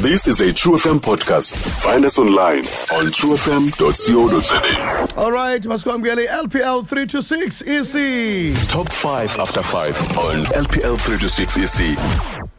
This is a True FM podcast. Find us online on truefm.co.za. All right, masikwamukele LPL 326 EC. Top 5 after 5 on LPL 326 EC.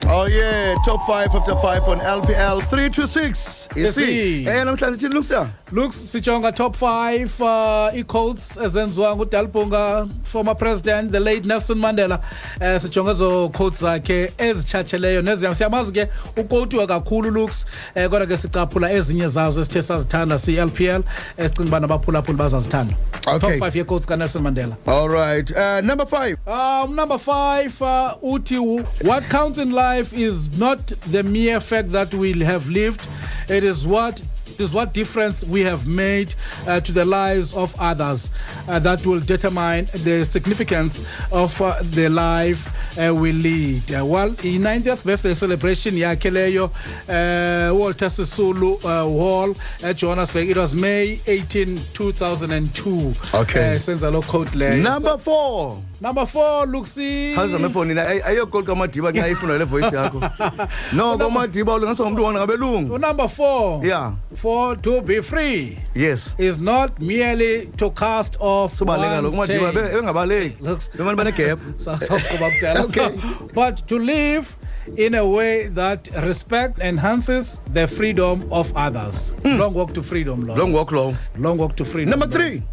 Oh yeah, top 5 after 5 on LPL 326 EC. EC. Eh namhlanje thini Lucia? looks sijonga top 5 uh, i-codes ezenziwa ngudalibunga former president the late nelson mandela uh, sijonga ezo codes zakhe ezitshatsheleyo neziyam siyamazi ke ukotiwe kakhulu looks uh, kodwa ke sicaphula ezinye zazo esithe sazithanda si-lpl esicinga uba nabaphulaphuli bazazithanda Okay. top 5 ye-codes kanelson mandela All right. Uh, number 5. Um, number five, uh, Uti, what counts in life is not the mere fact that we have lived. It is what is what difference we have made uh, to the lives of others uh, that will determine the significance of uh, the life uh, we lead. Uh, well, in 90th birthday celebration yakhe leyo uh, Walter Sisulu uh, Hall at Johannesburg. It was May 18, 2002. Okay. Uh, lo code leyo. Number 4. Number four, Luxi. Khawuza mefoni na ayo call kamadiba nxa ifuna le voice yakho. No kamadiba ulingathi ngumuntu wona ngabelungu. Number four. Yeah. For to be free Yes. is not merely to cast off Sobaleka lo one's kumadiba bengabaleki. Looks- Bemani bane gap. So- so kuba kudala. Okay. but to live in a way that respects enhances the freedom of others. Long walk to freedom, Lord. Long walk long. Long walk to freedom. Number Lord.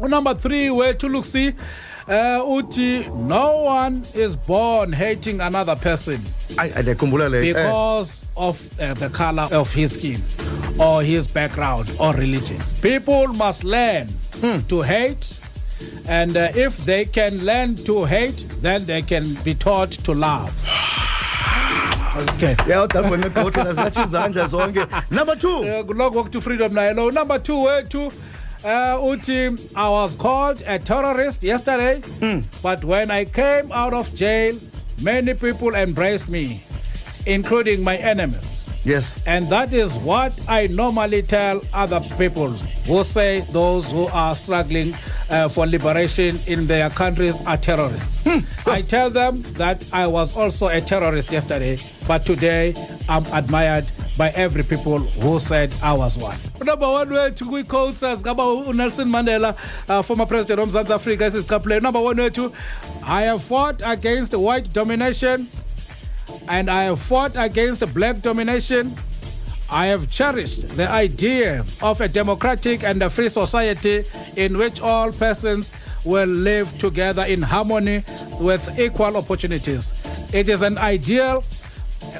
3. Number three, where to look see, uh, Uti, no one is born hating another person. Ayikhumbula le. Eh, because of uh, the color of his skin or his background or religion. People must learn to hate, and uh, if they can learn to hate, then they can be taught to love. Okay. Yeah, udalibona nebhothe nazathi izandla zonke. Number 2. Uh, long walk to freedom now. Hello. Number two, where to? Uh, Uti, I was called a terrorist yesterday, but when I came out of jail, many people embraced me, including my enemies. Yes. And that is what I normally tell other people who say those who are struggling uh, for liberation in their countries are terrorists. I tell them that I was also a terrorist yesterday, but today I'm admired by every people who said I was one. Number one wethu kwi-quotes ngaba unelson mandela uh, former president womzantsi afrika esizicaphulayo number one wethu i have fought against white domination and I have fought against black domination. I have cherished the idea of a democratic and a free society in which all persons will live together in harmony with equal opportunities. It is an ideal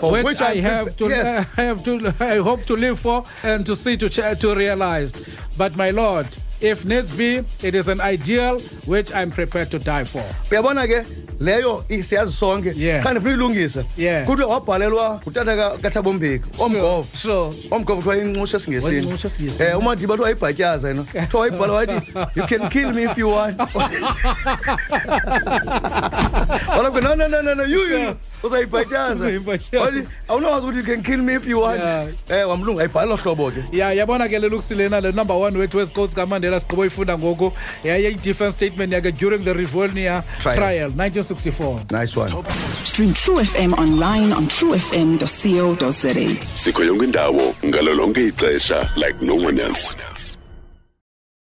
which, which I I'm have to, yes. I have to, I hope to live for and to see to ch- to realize. But my Lord, if needs be, it is an ideal which I'm prepared to die for. Leyo siyazi sonke. Yeah. kanti funa ilungisa Yeah. wabhalelwa ngutata kathabombeki kaThabo omgova Sure. omgova kuthiwa inxusha esingesini um eh umadiba kuthiwa ayibhatyaza yena. Kuthiwa wayibhala wathi you can kill me if you want. Wala no no no no no you you uzayibhatyaza Uzayibhatyaza. wathi awunawazi ukuthi you can kill me if you want Yeah. eh wamlungu ayibhala lo hlobo ke ya yabona ke lelukusilena le number one wethu wezikoti zikamandela sigqibo ifunda ngoku yayiyi-defense statement yakhe during the rivonia Trial. trial 1964 nice one Stream True FM online on truefm.co.za. Sikho yonke indawo ngalo lonke ixesha like no one else.